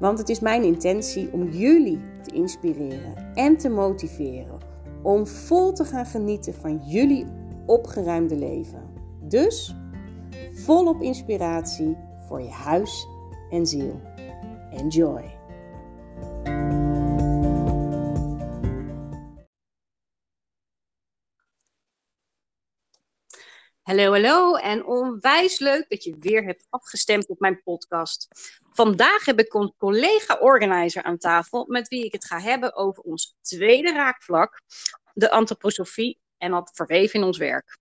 Want het is mijn intentie om jullie te inspireren en te motiveren om vol te gaan genieten van jullie opgeruimde leven. Dus volop inspiratie voor je huis en ziel. Enjoy! Hallo, hallo en onwijs leuk dat je weer hebt afgestemd op mijn podcast. Vandaag heb ik een collega-organizer aan tafel met wie ik het ga hebben over ons tweede raakvlak, de antroposofie en dat verweven in ons werk.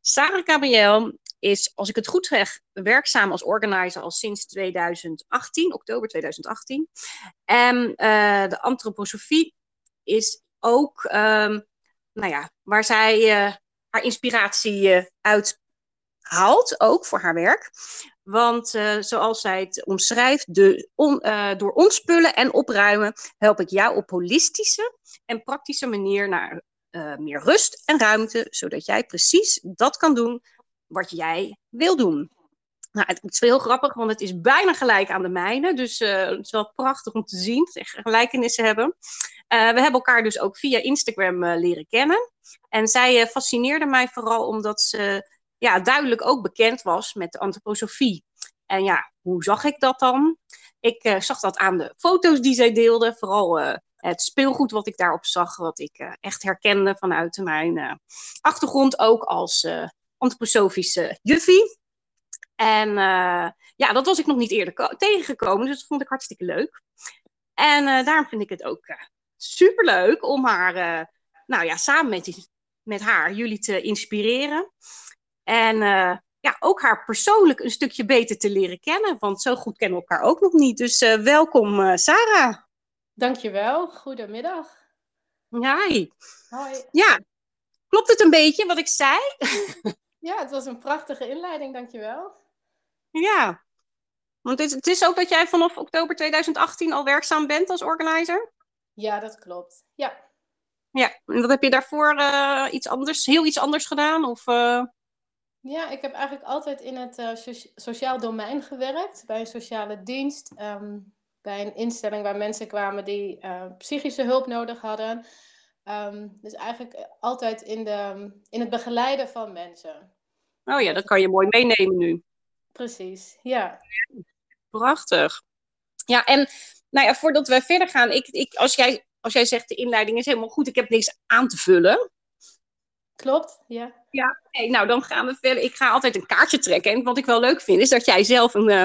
Sarah Gabriel is, als ik het goed zeg, werkzaam als organizer al sinds 2018, oktober 2018. En uh, de antroposofie is ook, um, nou ja, waar zij uh, haar inspiratie uh, uit haalt, ook voor haar werk. Want uh, zoals zij het omschrijft, de uh, door ontspullen en opruimen help ik jou op holistische en praktische manier naar meer rust en ruimte, zodat jij precies dat kan doen wat jij wil doen. Nou, het is heel grappig, want het is bijna gelijk aan de mijne. Dus het is wel prachtig om te zien, gelijkenissen hebben. We hebben elkaar dus ook via Instagram leren kennen. En zij fascineerde mij vooral omdat ze ja, duidelijk ook bekend was met de antroposofie. En ja, hoe zag ik dat dan? Ik zag dat aan de foto's die zij deelde, vooral het speelgoed wat ik daarop zag, wat ik echt herkende vanuit mijn achtergrond, ook als antroposofische juffie. En ja, dat was ik nog niet eerder tegengekomen, dus dat vond ik hartstikke leuk. En daarom vind ik het ook superleuk om haar, nou ja, samen met, met haar, jullie te inspireren. En uh, ja, ook haar persoonlijk een stukje beter te leren kennen. Want zo goed kennen we elkaar ook nog niet. Dus uh, welkom, Sarah. Dankjewel. Goedemiddag. Hi. Hoi. Ja, klopt het een beetje wat ik zei? ja, het was een prachtige inleiding. Dankjewel. Ja. Want het is ook dat jij vanaf oktober 2018 al werkzaam bent als organizer? Ja, dat klopt. Ja. Ja, en wat heb je daarvoor uh, iets anders, heel iets anders gedaan? Of, uh... Ja, ik heb eigenlijk altijd in het uh, so sociaal domein gewerkt, bij een sociale dienst, um, bij een instelling waar mensen kwamen die psychische hulp nodig hadden. Um, dus eigenlijk altijd in, de, in het begeleiden van mensen. Oh ja, dat kan je mooi meenemen nu. Precies, ja. Prachtig. Ja, en nou ja, voordat we verder gaan, ik, ik, als, jij, als jij zegt de inleiding is helemaal goed, ik heb niks aan te vullen. Klopt, ja. Ja, nou dan gaan we verder. Ik ga altijd een kaartje trekken. En wat ik wel leuk vind, is dat jij zelf een uh,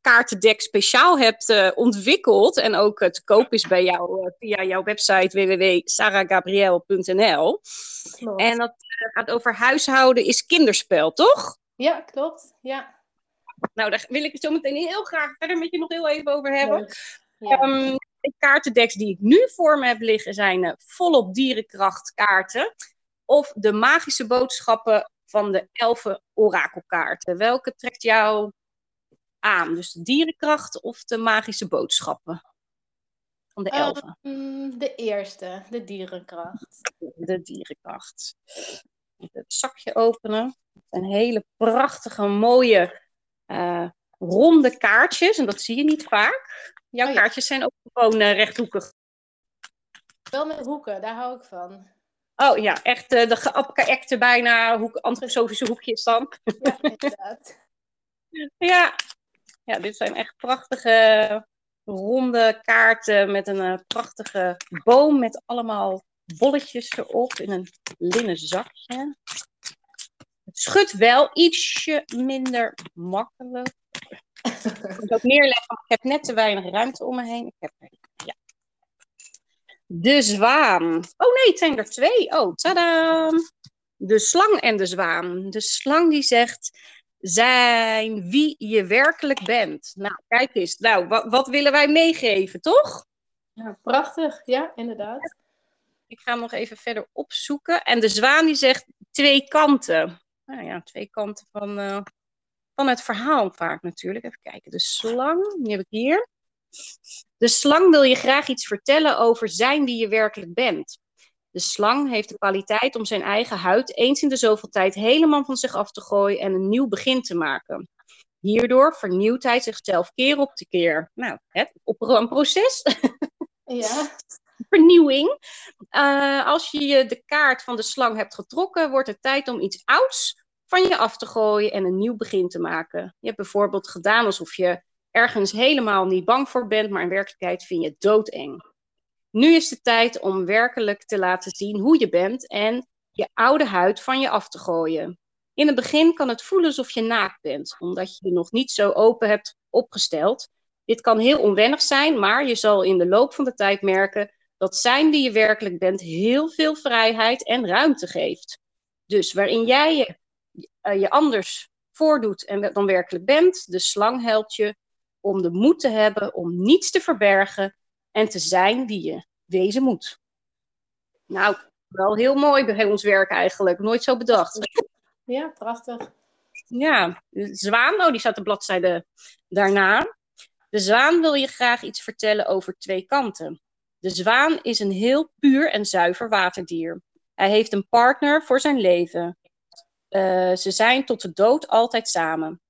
kaartendek speciaal hebt uh, ontwikkeld. En ook uh, te koop is bij jou via jouw website www.sarahgabriel.nl. En dat gaat over huishouden is kinderspel, toch? Ja, klopt. Ja. Nou, daar wil ik het zo meteen heel graag verder met je nog heel even over hebben. Ja. Um, de kaartendeks die ik nu voor me heb liggen zijn volop dierenkracht kaarten of de magische boodschappen van de elfen orakelkaarten? Welke trekt jou aan? Dus de dierenkracht of de magische boodschappen van de elfen? Um, de eerste, de dierenkracht. De dierenkracht. Het zakje openen. Een hele prachtige, mooie, uh, ronde kaartjes. En dat zie je niet vaak. Jouw oh ja. kaartjes zijn ook gewoon uh, rechthoekig. Wel met hoeken, daar hou ik van. Oh ja, echt uh, de geapkaekte bijna hoek, antroposofische hoekjes dan. Ja, inderdaad. ja. ja, dit zijn echt prachtige ronde kaarten met een uh, prachtige boom met allemaal bolletjes erop in een linnen zakje. Het schudt wel ietsje minder makkelijk. Ik moet ook neerleggen, ik heb net te weinig ruimte om me heen. Ik heb, ja, de zwaan. Oh nee, het zijn er twee. Oh, tada! De slang en de zwaan. De slang die zegt: zijn wie je werkelijk bent. Nou, kijk eens. Nou, wat, wat willen wij meegeven, toch? Ja, prachtig. Ja, inderdaad. Ik ga hem nog even verder opzoeken. En de zwaan die zegt twee kanten. Nou ja, twee kanten van, uh, van het verhaal vaak natuurlijk. Even kijken. De slang, die heb ik hier. De slang wil je graag iets vertellen over zijn wie je werkelijk bent. De slang heeft de kwaliteit om zijn eigen huid eens in de zoveel tijd helemaal van zich af te gooien en een nieuw begin te maken. Hierdoor vernieuwt hij zichzelf keer op de keer. Nou, het, op een proces. Ja. Vernieuwing. Uh, als je de kaart van de slang hebt getrokken, wordt het tijd om iets ouds van je af te gooien en een nieuw begin te maken. Je hebt bijvoorbeeld gedaan alsof je ergens helemaal niet bang voor bent, maar in werkelijkheid vind je het doodeng. Nu is de tijd om werkelijk te laten zien hoe je bent en je oude huid van je af te gooien. In het begin kan het voelen alsof je naakt bent, omdat je je nog niet zo open hebt opgesteld. Dit kan heel onwennig zijn, maar je zal in de loop van de tijd merken dat zijn wie je werkelijk bent heel veel vrijheid en ruimte geeft. Dus waarin jij je, uh, je anders voordoet en dan werkelijk bent, de slang helpt je om de moed te hebben om niets te verbergen en te zijn wie je wezen moet. Nou, wel heel mooi bij ons werk eigenlijk. Nooit zo bedacht. Ja, prachtig. Ja, de zwaan, oh, die staat de bladzijde daarna. De zwaan wil je graag iets vertellen over twee kanten. De zwaan is een heel puur en zuiver waterdier. Hij heeft een partner voor zijn leven. Uh, ze zijn tot de dood altijd samen.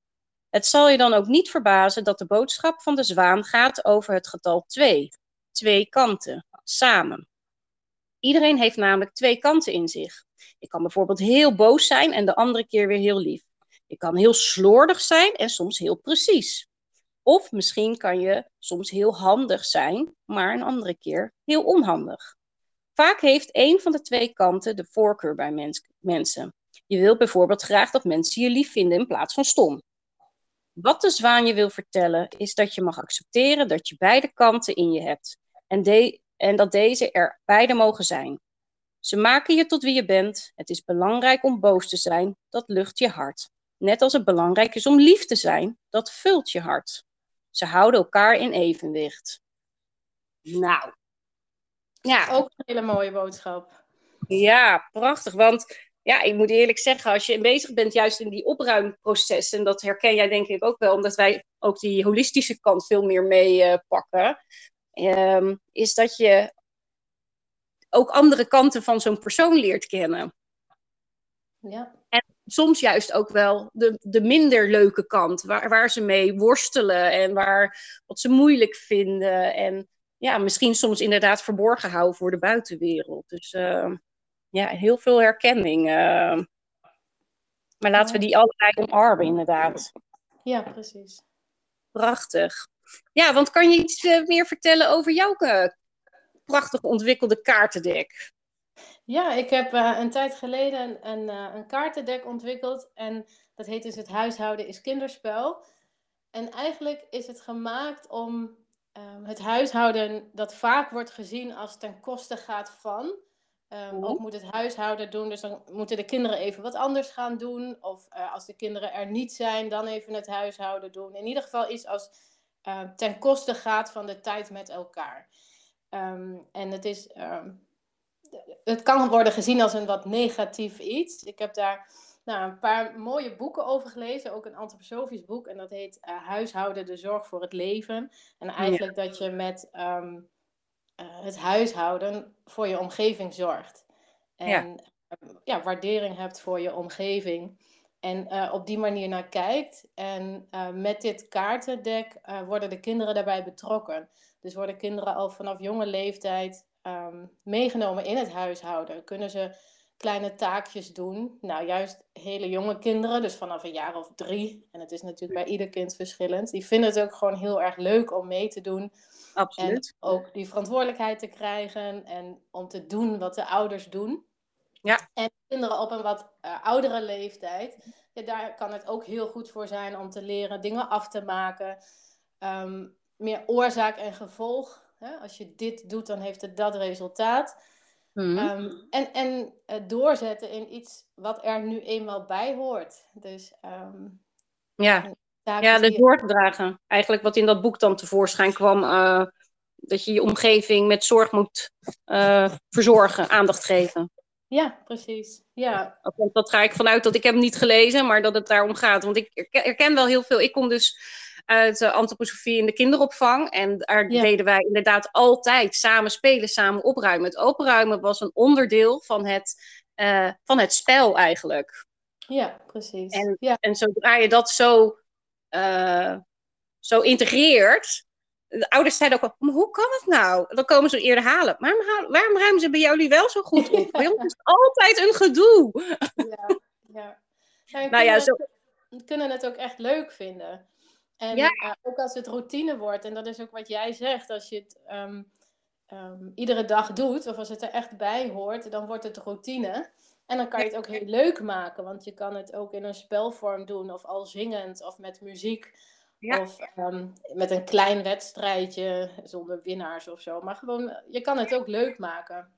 Het zal je dan ook niet verbazen dat de boodschap van de zwaan gaat over het getal 2. Twee kanten, samen. Iedereen heeft namelijk twee kanten in zich. Ik kan bijvoorbeeld heel boos zijn en de andere keer weer heel lief. Ik kan heel slordig zijn en soms heel precies. Of misschien kan je soms heel handig zijn, maar een andere keer heel onhandig. Vaak heeft een van de twee kanten de voorkeur bij mens mensen. Je wilt bijvoorbeeld graag dat mensen je lief vinden in plaats van stom. Wat de zwaan je wil vertellen, is dat je mag accepteren dat je beide kanten in je hebt en, de en dat deze er beide mogen zijn. Ze maken je tot wie je bent. Het is belangrijk om boos te zijn, dat lucht je hart. Net als het belangrijk is om lief te zijn, dat vult je hart. Ze houden elkaar in evenwicht. Nou. Ja. Ook een hele mooie boodschap. Ja, prachtig. Want ja, ik moet eerlijk zeggen, als je bezig bent juist in die opruimprocessen, en dat herken jij denk ik ook wel, omdat wij ook die holistische kant veel meer mee uh, pakken, um, is dat je ook andere kanten van zo'n persoon leert kennen. Ja. En soms juist ook wel de, de minder leuke kant, waar, waar ze mee worstelen en waar, wat ze moeilijk vinden. En ja, misschien soms inderdaad verborgen houden voor de buitenwereld. Dus uh, ja, heel veel herkenning. Uh, maar laten we die allebei omarmen, inderdaad. Ja, precies. Prachtig. Ja, want kan je iets uh, meer vertellen over jouw uh, prachtig ontwikkelde kaartendek? Ja, ik heb uh, een tijd geleden een, een kaartendek ontwikkeld. En dat heet dus Het huishouden is kinderspel. En eigenlijk is het gemaakt om ehm, het huishouden dat vaak wordt gezien als ten koste gaat van. Um, Ook moet het huishouden doen, dus dan moeten de kinderen even wat anders gaan doen. Of als de kinderen er niet zijn, dan even het huishouden doen. In ieder geval iets als uh, ten koste gaat van de tijd met elkaar. Um, en het is. Um, het kan worden gezien als een wat negatief iets. Ik heb daar nou, een paar mooie boeken over gelezen. Ook een antroposofisch boek. En dat heet uh, Huishouden, de zorg voor het leven. En eigenlijk dat je met um, uh, het huishouden voor je omgeving zorgt. En ja. ja. waardering hebt voor je omgeving. En uh, op die manier naar kijkt. En uh, met dit kaartendek worden de kinderen daarbij betrokken. Dus worden kinderen al vanaf jonge leeftijd um, meegenomen in het huishouden. Kunnen ze kleine taakjes doen. Nou, juist hele jonge kinderen, dus vanaf een jaar of drie. En het is natuurlijk bij ieder kind verschillend. Die vinden het ook gewoon heel erg leuk om mee te doen. Absoluut. En ook die verantwoordelijkheid te krijgen en om te doen wat de ouders doen. Ja. En kinderen op een wat uh, oudere leeftijd, ja, daar kan het ook heel goed voor zijn om te leren dingen af te maken. Um, meer oorzaak en gevolg. Hè? Als je dit doet, dan heeft het dat resultaat. Mm. Um, en en uh, doorzetten in iets wat er nu eenmaal bij hoort. Dus um, Ja, ja de door te dragen. Eigenlijk wat in dat boek dan tevoorschijn kwam. Uh, dat je je omgeving met zorg moet uh, verzorgen, aandacht geven. Ja, precies. Ja. Dat ga ik vanuit dat ik heb hem niet gelezen, maar dat het daarom gaat. Want ik herken wel heel veel. Ik kom dus uit de antroposofie in de kinderopvang. En daar deden wij inderdaad altijd samen spelen, samen opruimen. Het opruimen was een onderdeel van het, uh, van het spel eigenlijk. Ja, precies. En, ja. en zodra je dat zo, uh, zo integreert, de ouders zeiden ook al, hoe kan het nou? Dan komen ze eerder halen. Waarom, waarom ruimen ze bij jullie wel zo goed op? Bij ons is altijd een gedoe. Ja, ja. nou ja, zo... kunnen het ook echt leuk vinden. En ja. uh, ook als het routine wordt, en dat is ook wat jij zegt, als je het um, um, iedere dag doet, of als het er echt bij hoort, dan wordt het routine. En dan kan je het ook heel leuk maken, want je kan het ook in een spelvorm doen, of al zingend, of met muziek. Ja. Of um, met een klein wedstrijdje zonder winnaars of zo. Maar gewoon, je kan het ook leuk maken.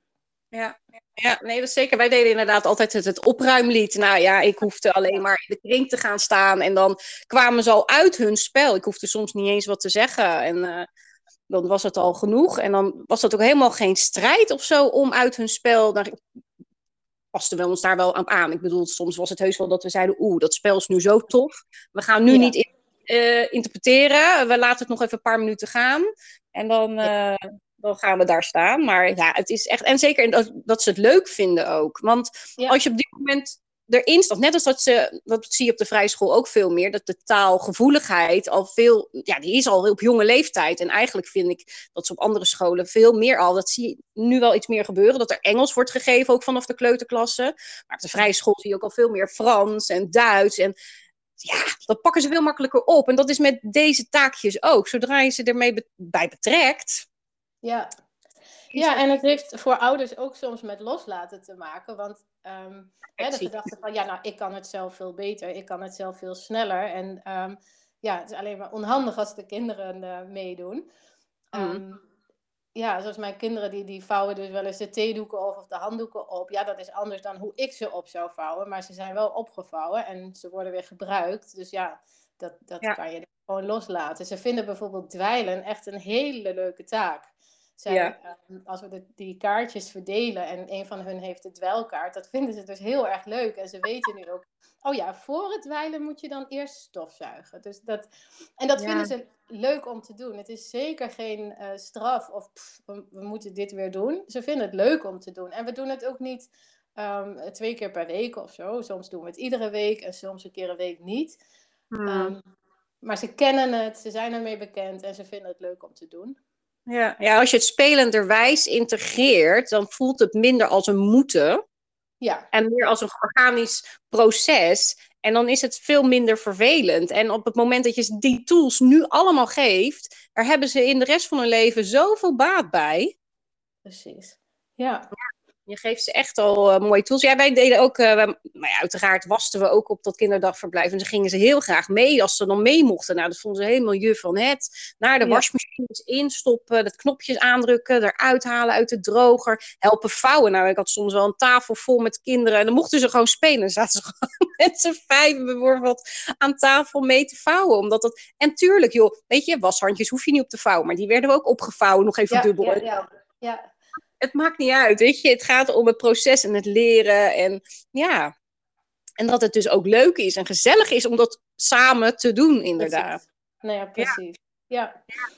Ja, ja nee, dat is zeker. Wij deden inderdaad altijd het, het opruimlied. Nou ja, ik hoefde alleen maar in de kring te gaan staan. En dan kwamen ze al uit hun spel. Ik hoefde soms niet eens wat te zeggen. En uh, dan was het al genoeg. En dan was dat ook helemaal geen strijd of zo om uit hun spel. Pasten we ons daar wel aan. Ik bedoel, soms was het heus wel dat we zeiden: Oeh, dat spel is nu zo tof. We gaan nu ja. niet in uh, interpreteren. We laten het nog even een paar minuten gaan. En dan, uh, dan gaan we daar staan. Maar ja, het is echt. En zeker dat, dat ze het leuk vinden ook. Want ja. als je op dit moment erin staat, net als dat ze, dat zie je op de vrije school ook veel meer, dat de taalgevoeligheid al veel, ja, die is al op jonge leeftijd. En eigenlijk vind ik dat ze op andere scholen veel meer al, dat zie je nu wel iets meer gebeuren, dat er Engels wordt gegeven, ook vanaf de kleuterklasse. Maar op de vrije school zie je ook al veel meer Frans en Duits. En ja, dat pakken ze veel makkelijker op. En dat is met deze taakjes ook. Zodra je ze ermee be bij betrekt. Ja. ja, en het heeft voor ouders ook soms met loslaten te maken. Want um, hè, de gedachte van, ja, nou, ik kan het zelf veel beter. Ik kan het zelf veel sneller. En um, ja, het is alleen maar onhandig als de kinderen uh, meedoen. Um, ja, zoals mijn kinderen, die, die vouwen dus wel eens de theedoeken op of de handdoeken op. Ja, dat is anders dan hoe ik ze op zou vouwen. Maar ze zijn wel opgevouwen en ze worden weer gebruikt. Dus ja, dat, dat ja. kan je gewoon loslaten. Ze vinden bijvoorbeeld dweilen echt een hele leuke taak. Zij, ja. um, als we de, die kaartjes verdelen en een van hun heeft de dweilkaart, dat vinden ze dus heel erg leuk. En ze weten nu ook, oh ja, voor het dweilen moet je dan eerst stofzuigen. Dus dat, en dat ja. vinden ze leuk om te doen. Het is zeker geen uh, straf of pff, we, we, moeten dit weer doen. Ze vinden het leuk om te doen. En we doen het ook niet um, twee keer per week of zo. Soms doen we het iedere week en soms een keer een week niet. Hmm. Um, maar ze kennen het, ze zijn ermee bekend en ze vinden het leuk om te doen. Ja, ja als je het spelenderwijs integreert, dan voelt het minder als een moeten. Ja. En meer als een organisch proces. En dan is het veel minder vervelend. En op het moment dat je die tools nu allemaal geeft, daar hebben ze in de rest van hun leven zoveel baat bij. Precies. Ja. Je geeft ze echt al uh, mooie tools. Ja, wij deden ook, uh, wij, nou ja, uiteraard wasten we ook op dat kinderdagverblijf. En ze gingen ze heel graag mee als ze dan mee mochten. Nou, dat vonden ze helemaal juf van het. Naar de ja. wasmachines instoppen, dat knopjes aandrukken, eruit halen uit de droger. Helpen vouwen. Nou, ik had soms wel een tafel vol met kinderen. En dan mochten ze gewoon spelen. Dan zaten ze gewoon met z'n vijf bijvoorbeeld aan tafel mee te vouwen. Omdat dat... En tuurlijk, joh, weet je, washandjes hoef je niet op te vouwen. Maar die werden ook opgevouwen, nog even ja, dubbel. Ja, ja het maakt niet uit, weet je. Het gaat om het proces en het leren en ja. En dat het dus ook leuk is en gezellig is om dat samen te doen, inderdaad. Nou ja, precies. Ja. ja.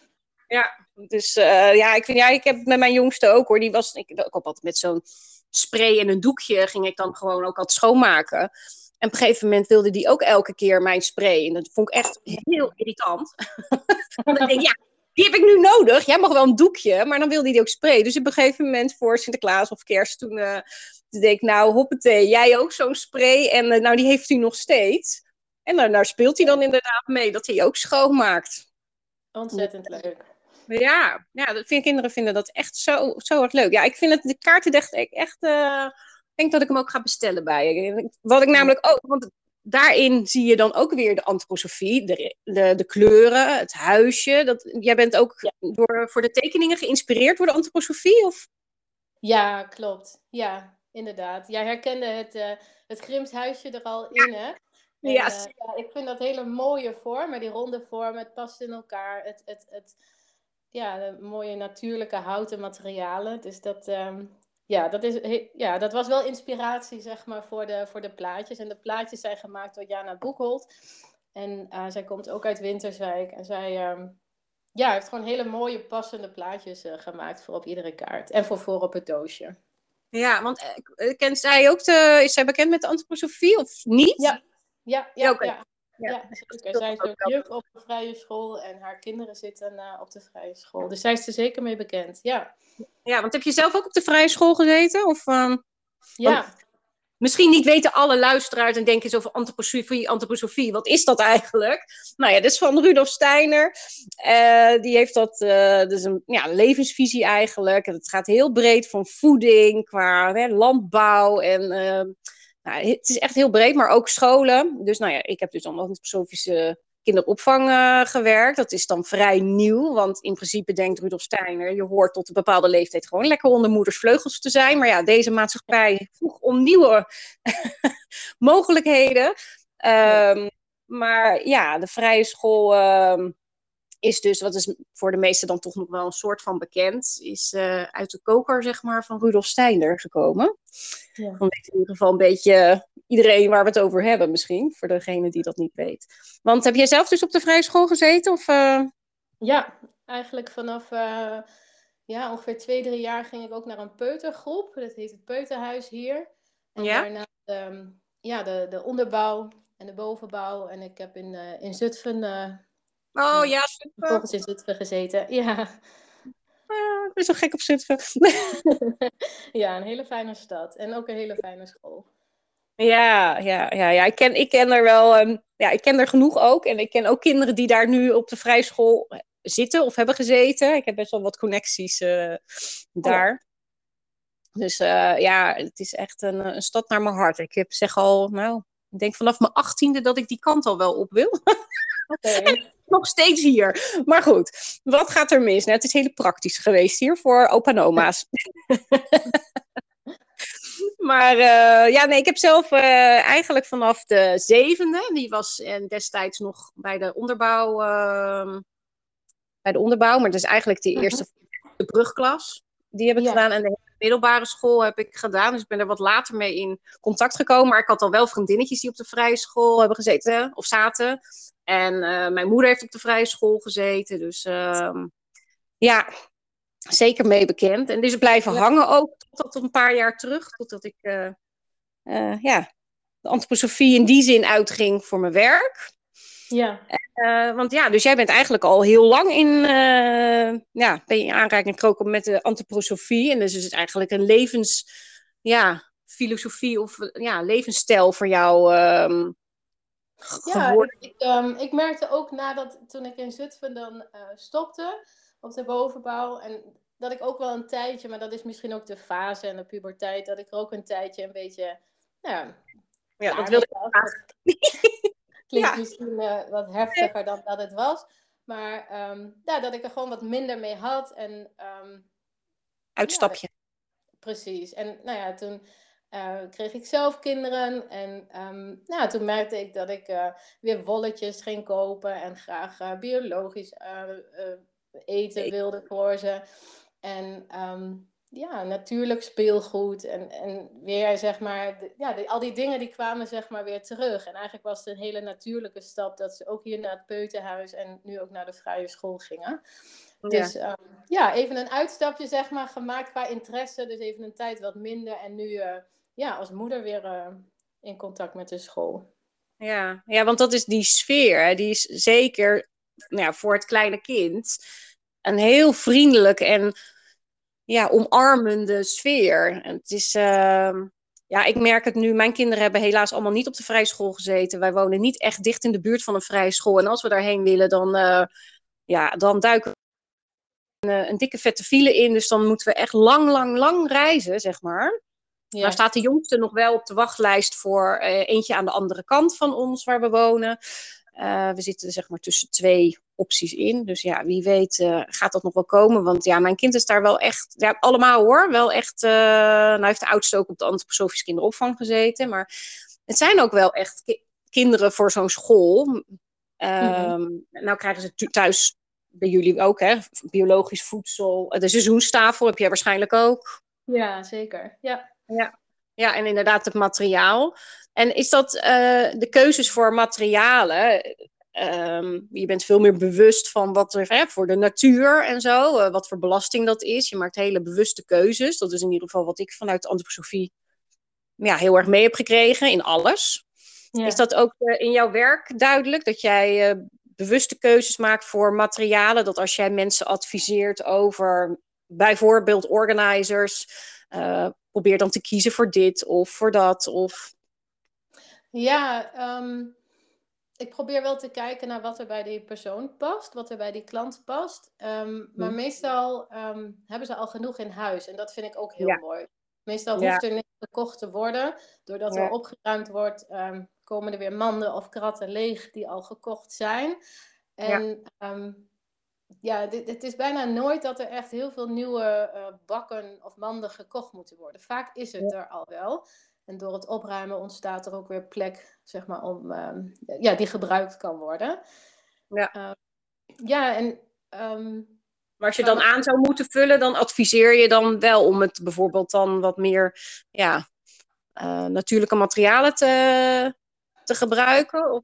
ja. dus uh, ja, ik, vind, ja, ik heb met mijn jongste ook hoor. Die was, ik, ik op altijd met zo'n spray en een doekje ging ik dan gewoon ook altijd schoonmaken. En op een gegeven moment wilde die ook elke keer mijn spray. En dat vond ik echt heel irritant. Want ik denk, ja, die heb ik nu nodig. Jij mag wel een doekje, maar dan wilde hij ook spray. Dus op een gegeven moment voor Sinterklaas of kerst, toen, uh, toen deed ik, nou, hoppatee, jij ook zo'n spray. En uh, nou, die heeft hij nog steeds. En daar speelt hij dan inderdaad mee, dat hij ook schoonmaakt. Ontzettend leuk. Ja, ja dat vind, kinderen vinden dat echt zo, zo erg leuk. Ja, ik vind het, de kaarten echt, echt uh, ik denk dat ik hem ook ga bestellen bij je. Wat ik namelijk ook, want daarin zie je dan ook weer de antroposofie, de, de, de kleuren, het huisje. Dat, jij bent ook ja. door, voor de tekeningen geïnspireerd door de antroposofie? Of? Ja, klopt. Ja, inderdaad. Jij herkende het, uh, het Grims huisje er al in, hè? ja. Uh, ja, ik vind dat hele mooie vorm, die ronde vorm, het past in elkaar. Het, het, het, ja, de mooie natuurlijke houten materialen. Dus dat, um, ja, dat, is, ja, dat was wel inspiratie, zeg maar, voor de, voor de plaatjes. En de plaatjes zijn gemaakt door Jana Boekholt. En uh, zij komt ook uit Winterswijk. En zij um, ja, heeft gewoon hele mooie, passende plaatjes uh, gemaakt voor op iedere kaart. En voor voor op het doosje. Ja, want uh, kent zij ook de, is zij bekend met de antroposofie of niet? Ja, ja, ja. ja, ja. Ja, zeker. Zij is ook juf op de vrije school en haar kinderen zitten uh, op de vrije school. Dus zij is er zeker mee bekend, ja. Ja, want heb je zelf ook op de vrije school gezeten? Of, uh, ja. Misschien niet weten alle luisteraars en denken zo over antroposofie, antroposofie. Wat is dat eigenlijk? Nou ja, dit is van Rudolf Steiner. Uh, die heeft dat, uh, dus een ja, levensvisie eigenlijk. En het gaat heel breed van voeding, qua hè, landbouw en... Nou, het is echt heel breed, maar ook scholen. Dus nou ja, ik heb dus aan antroposofische kinderopvang uh, gewerkt. Dat is dan vrij nieuw, want in principe denkt Rudolf Steiner, je hoort tot een bepaalde leeftijd gewoon lekker onder moeders vleugels te zijn. Maar ja, deze maatschappij vroeg om nieuwe mogelijkheden. Um, maar ja, de vrije school um, is dus, wat is voor de meesten dan toch nog wel een soort van bekend, is uh, uit de koker, zeg maar, van Rudolf Steiner gekomen. Ja. Dan weet in ieder geval een beetje iedereen waar we het over hebben, misschien, voor degene die dat niet weet. Want heb jij zelf dus op de vrije school gezeten? Of, uh... Ja, eigenlijk vanaf uh, ja, ongeveer twee, drie jaar ging ik ook naar een peutergroep. Dat heet het Peuterhuis hier. En ja? daarna um, ja, de, de onderbouw en de bovenbouw. En ik heb in, in Zutphen Oh ja, Zutphen. Volgens in Zutphen gezeten, ja. Ah, ik ben zo gek op Zutphen. ja, een hele fijne stad. En ook een hele fijne school. Ja, ja, ja, ja. Ik, ken, ik ken er wel, um, ja, ik ken er genoeg ook. En ik ken ook kinderen die daar nu op de vrijschool zitten of hebben gezeten. Ik heb best wel wat connecties uh, daar. Oh. Dus uh, ja, het is echt een, een stad naar mijn hart. Ik heb zeg al, nou, ik denk vanaf mijn achttiende dat ik die kant al wel op wil. Okay. nog steeds hier. Maar goed, wat gaat er mis? Nou, het is heel praktisch geweest hier voor opa en oma's. maar uh, ja, nee, ik heb zelf uh, eigenlijk vanaf de zevende, die was en destijds nog bij de onderbouw, uh, bij de onderbouw, maar dat is eigenlijk de eerste de brugklas. Die heb ik ja. gedaan en de middelbare school heb ik gedaan. Dus ik ben er wat later mee in contact gekomen. Maar ik had al wel vriendinnetjes die op de vrije school hebben gezeten of zaten. En uh, mijn moeder heeft op de vrije school gezeten. Dus uh, ja, zeker mee bekend. En dus blijven ja. hangen ook tot een paar jaar terug. Totdat ik uh, ja, de antroposofie in die zin uitging voor mijn werk. Ja. Uh, want ja, dus jij bent eigenlijk al heel lang in, uh, ja, ben je in aanraking gekroken met de antroposofie. En dus is het eigenlijk een levens, ja, filosofie of ja, levensstijl voor jou um, ja, ik, um, ik, merkte ook nadat, toen ik in Zutphen dan uh, stopte op de bovenbouw. En dat ik ook wel een tijdje, maar dat is misschien ook de fase en de puberteit, dat ik er ook een tijdje een beetje, nou, ja, dat wilde ik Klinkt ja. misschien uh, wat heftiger dan dat het was. Maar um, ja, dat ik er gewoon wat minder mee had. En, um, Uitstapje. Ja, precies. En nou ja, toen uh, kreeg ik zelf kinderen. En um, nou, toen merkte ik dat ik uh, weer wolletjes ging kopen. En graag biologisch eten wilde voor ze. En ja, natuurlijk speelgoed. En, en weer, zeg maar, ja, al die dingen die kwamen, zeg maar, weer terug. En eigenlijk was het een hele natuurlijke stap dat ze ook hier naar het peuterhuis en nu ook naar de vrije school gingen. Ja. Dus um, ja, even een uitstapje, zeg maar, gemaakt qua interesse. Dus even een tijd wat minder. En nu, uh, ja, als moeder weer uh, in contact met de school. Ja, ja want dat is die sfeer. Hè? Die is zeker nou ja, voor het kleine kind een heel vriendelijk en ja, omarmende sfeer. En het is, uh, ja, ik merk het nu. Mijn kinderen hebben helaas allemaal niet op de vrije school gezeten. Wij wonen niet echt dicht in de buurt van een vrije school. En als we daarheen willen, dan, uh, ja, dan duiken we een, een, dikke vette file in. Dus dan moeten we echt lang, lang, lang reizen, zeg maar. Ja. Daar staat de jongste nog wel op de wachtlijst voor uh, eentje aan de andere kant van ons, waar we wonen. We zitten zeg maar tussen twee opties in. Dus ja, wie weet uh, gaat dat nog wel komen. Want ja, mijn kind is daar wel echt, ja, allemaal hoor, wel echt, uh, nou heeft de oudste ook op de antroposofische kinderopvang gezeten. Maar het zijn ook wel echt kinderen voor zo'n school. Um, Nou krijgen ze thuis bij jullie ook, hè? Biologisch voedsel. De seizoenstafel heb jij waarschijnlijk ook. Ja, zeker. Ja. Ja, ja en inderdaad het materiaal. En is dat uh, de keuzes voor materialen? Um, je bent veel meer bewust van wat er hè, voor de natuur en zo, uh, wat voor belasting dat is. Je maakt hele bewuste keuzes. Dat is in ieder geval wat ik vanuit de antroposofie ja, heel erg mee heb gekregen in alles. Ja. Is dat ook uh, in jouw werk duidelijk? Dat jij uh, bewuste keuzes maakt voor materialen? Dat als jij mensen adviseert over bijvoorbeeld organizers, probeer dan te kiezen voor dit of voor dat? Of... Ja, um, ik probeer wel te kijken naar wat er bij die persoon past, wat er bij die klant past. Um, maar meestal um, hebben ze al genoeg in huis en dat vind ik ook heel ja. mooi. Meestal hoeft er niks gekocht te worden. Doordat ja. er opgeruimd wordt, um, komen er weer manden of kratten leeg die al gekocht zijn. En ja, ja dit, het is bijna nooit dat er echt heel veel nieuwe uh, bakken of manden gekocht moeten worden. Vaak is het er al wel. En door het opruimen ontstaat er ook weer plek, zeg maar, om, um, ja, die gebruikt kan worden. Ja, ja en maar als je dan aan zou moeten vullen, dan adviseer je dan wel om het bijvoorbeeld dan wat meer ja, uh, natuurlijke materialen te, te gebruiken? Of?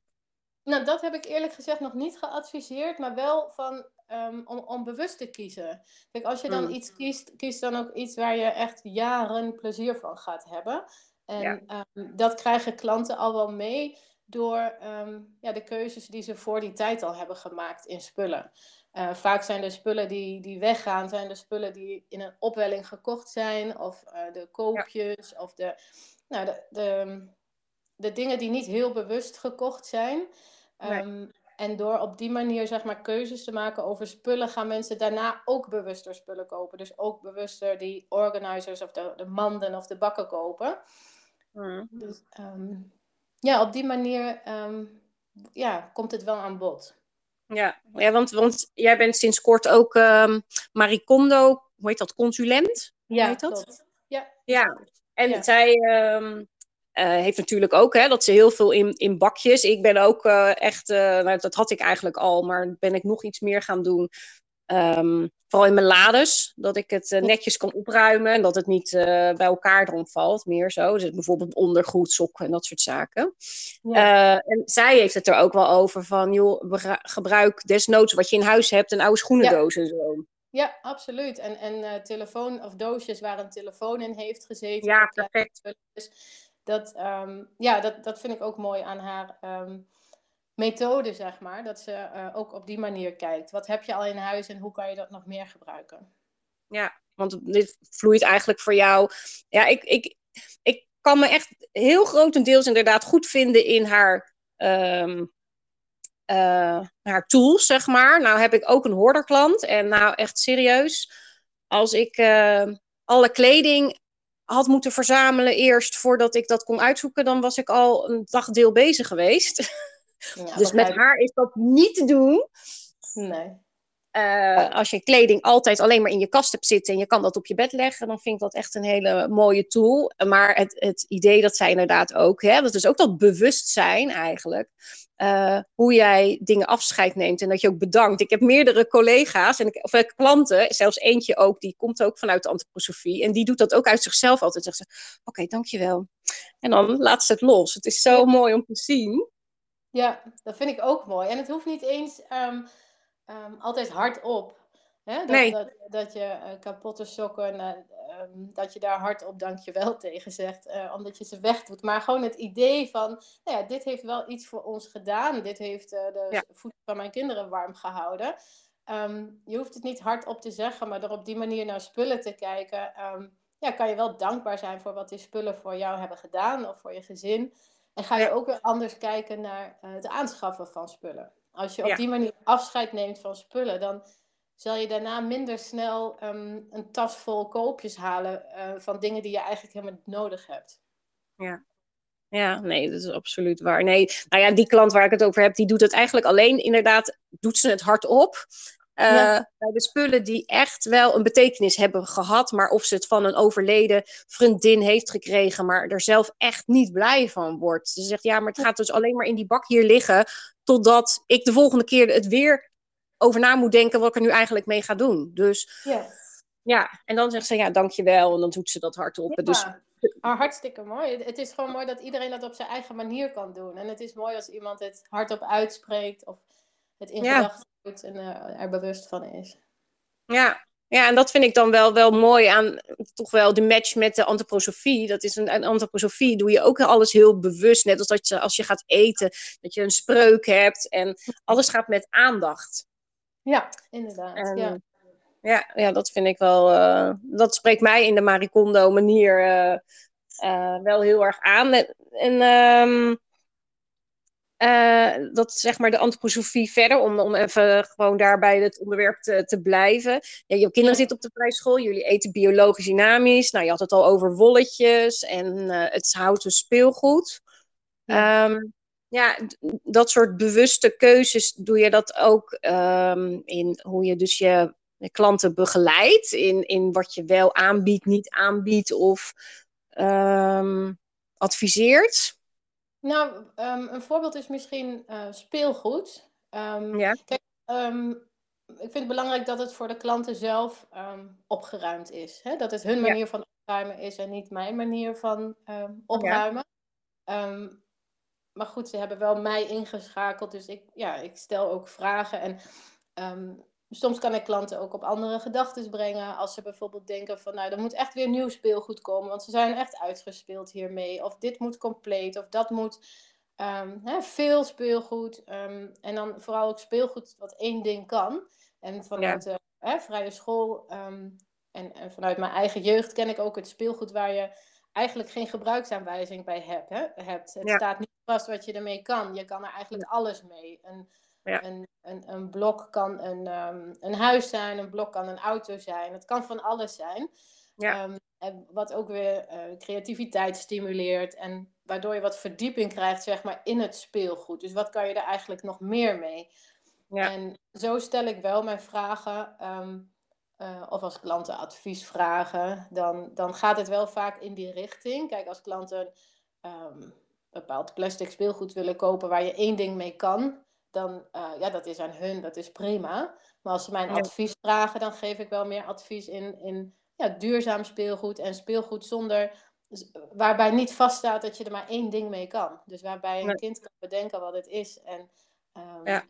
Nou, dat heb ik eerlijk gezegd nog niet geadviseerd, maar wel van, um, om, om bewust te kiezen. Kijk, als je dan hmm. iets kiest, kies dan ook iets waar je echt jaren plezier van gaat hebben. En ja. um, dat krijgen klanten al wel mee door um, ja, de keuzes die ze voor die tijd al hebben gemaakt in spullen. Uh, vaak zijn de spullen die, die weggaan, zijn de spullen die in een opwelling gekocht zijn, of uh, de koopjes, ja. of de, nou, de, de, de, dingen die niet heel bewust gekocht zijn. Nee. Um, en door op die manier zeg maar, keuzes te maken over spullen, gaan mensen daarna ook bewuster spullen kopen. Dus ook bewuster die organizers of de, de manden of de bakken kopen. Mm. Dus um, ja, op die manier um, ja, komt het wel aan bod. Ja, ja want, want jij bent sinds kort ook um, Maricondo, hoe heet dat, consulent? Ja, heet dat? Klopt. Ja. ja, en ja. zij um, uh, heeft natuurlijk ook hè, dat ze heel veel in, in bakjes. Ik ben ook uh, echt, uh, nou, dat had ik eigenlijk al, maar ben ik nog iets meer gaan doen. Um, vooral in mijn lades, dat ik het uh, netjes kan opruimen en dat het niet uh, bij elkaar erom valt, meer zo. Dus bijvoorbeeld ondergoed, sokken en dat soort zaken. Ja. Uh, en zij heeft het er ook wel over van, joh, gebruik desnoods wat je in huis hebt, een oude schoenendoos ja. en zo. Ja, absoluut. En, en telefoon of doosjes waar een telefoon in heeft gezeten. Ja, perfect. Dat, um, ja, dat, dat vind ik ook mooi aan haar um, methode, zeg maar. Dat ze uh, ook op die manier kijkt. Wat heb je al in huis en hoe kan je dat nog meer gebruiken? Ja, want dit vloeit eigenlijk voor jou. Ja, ik, ik, ik kan me echt heel grotendeels inderdaad goed vinden in haar, um, haar tools, zeg maar. Nou heb ik ook een hoorderklant. En nou echt serieus, als ik uh, alle kleding had moeten verzamelen eerst voordat ik dat kon uitzoeken, dan was ik al een dagdeel bezig geweest. Ja, dus met haar is dat niet te doen. Nee. Uh, als je kleding altijd alleen maar in je kast hebt zitten en je kan dat op je bed leggen, dan vind ik dat echt een hele mooie tool. Maar het, het idee dat zij inderdaad ook, hè, dat is ook dat bewustzijn eigenlijk, uh, hoe jij dingen afscheid neemt en dat je ook bedankt. Ik heb meerdere collega's en ik, of klanten, zelfs eentje ook, die komt ook vanuit de antroposofie en die doet dat ook uit zichzelf altijd. Zegt ze, oké, okay, dankjewel. En dan laat ze het los. Het is zo mooi om te zien. Ja, dat vind ik ook mooi. En het hoeft niet eens um, um, altijd hardop. Hè? Dat, nee. dat, dat je uh, kapotte sokken, uh, um, dat je daar hardop dankjewel tegen zegt, uh, omdat je ze wegdoet. Maar gewoon het idee van, nou ja, dit heeft wel iets voor ons gedaan. Dit heeft de ja. voeten van mijn kinderen warm gehouden. je hoeft het niet hardop te zeggen, maar door op die manier naar spullen te kijken, ja, kan je wel dankbaar zijn voor wat die spullen voor jou hebben gedaan of voor je gezin. En ga je ook weer anders kijken naar uh, het aanschaffen van spullen. Als je op die manier afscheid neemt van spullen, dan zal je daarna minder snel um, een tas vol koopjes halen uh, van dingen die je eigenlijk helemaal niet nodig hebt. Ja. Ja, nee, dat is absoluut waar. Nee, nou ja, die klant waar ik het over heb, die doet het eigenlijk alleen inderdaad, doet ze het hardop. Bij de spullen die echt wel een betekenis hebben gehad, maar of ze het van een overleden vriendin heeft gekregen, maar er zelf echt niet blij van wordt. Ze zegt ja, maar het gaat dus alleen maar in die bak hier liggen, totdat ik de volgende keer het weer over na moet denken wat ik er nu eigenlijk mee ga doen. Dus ja, ja en dan zegt ze ja, dankjewel, en dan doet ze dat hardop. Ja. Dus maar hartstikke mooi. Het is gewoon mooi dat iedereen dat op zijn eigen manier kan doen. En het is mooi als iemand het hardop uitspreekt of het in ja. gedachten doet en uh, er bewust van is. Ja. ja, en dat vind ik dan wel, wel mooi aan toch wel de match met de antroposofie. Dat is een, een antroposofie doe je ook alles heel bewust. Net als dat je, als je gaat eten, dat je een spreuk hebt en alles gaat met aandacht. Ja, inderdaad. ja. Ja, ja, dat vind ik wel. Uh, dat spreekt mij in de Maricondo manier uh, uh, wel heel erg aan. En um, dat zeg maar de antroposofie verder, om, om even gewoon daarbij het onderwerp te, te blijven. Ja, je kinderen zitten op de vrije school, jullie eten biologisch dynamisch. Nou, je had het al over wolletjes en het houten speelgoed. Ja. Um, ja, dat soort bewuste keuzes doe je dat ook um, in hoe je dus je klanten begeleidt in, in wat je wel aanbiedt, niet aanbiedt of um, adviseert? Nou, um, een voorbeeld is misschien uh, speelgoed. Um, ja. Kijk, ik vind het belangrijk dat het voor de klanten zelf opgeruimd is. Hè? Dat het hun manier ja. van opruimen is en niet mijn manier van opruimen. Ja. maar goed, ze hebben wel mij ingeschakeld, dus ik, ja, ik stel ook vragen. En soms kan ik klanten ook op andere gedachten brengen. Als ze bijvoorbeeld denken van nou, er moet echt weer nieuw speelgoed komen. Want ze zijn echt uitgespeeld hiermee. Of dit moet compleet. Of dat moet um, hè, veel speelgoed. Um, en dan vooral ook speelgoed wat één ding kan. En vanuit de hè, vrije school um, en, en, vanuit mijn eigen jeugd ken ik ook het speelgoed waar je eigenlijk geen gebruiksaanwijzing bij hebt. Hè, hebt. Het staat niet vast wat je ermee kan. Je kan er eigenlijk alles mee. En, ja. Een, een, een, blok kan een, um, een huis zijn, een blok kan een auto zijn. Het kan van alles zijn. Ja. Um, wat ook weer uh, creativiteit stimuleert en waardoor je wat verdieping krijgt zeg maar, in het speelgoed. Dus wat kan je er eigenlijk nog meer mee? Ja. En zo stel ik wel mijn vragen, um, uh, of als klanten advies vragen, dan, dan gaat het wel vaak in die richting. Kijk, als klanten bepaald plastic speelgoed willen kopen waar je één ding mee kan, dan uh, ja, dat is aan hun, dat is prima. Maar als ze mijn advies vragen, dan geef ik wel meer advies in, in ja, duurzaam speelgoed en speelgoed zonder, waarbij niet vaststaat dat je er maar één ding mee kan. Dus waarbij een kind kan bedenken wat het is en um, ja.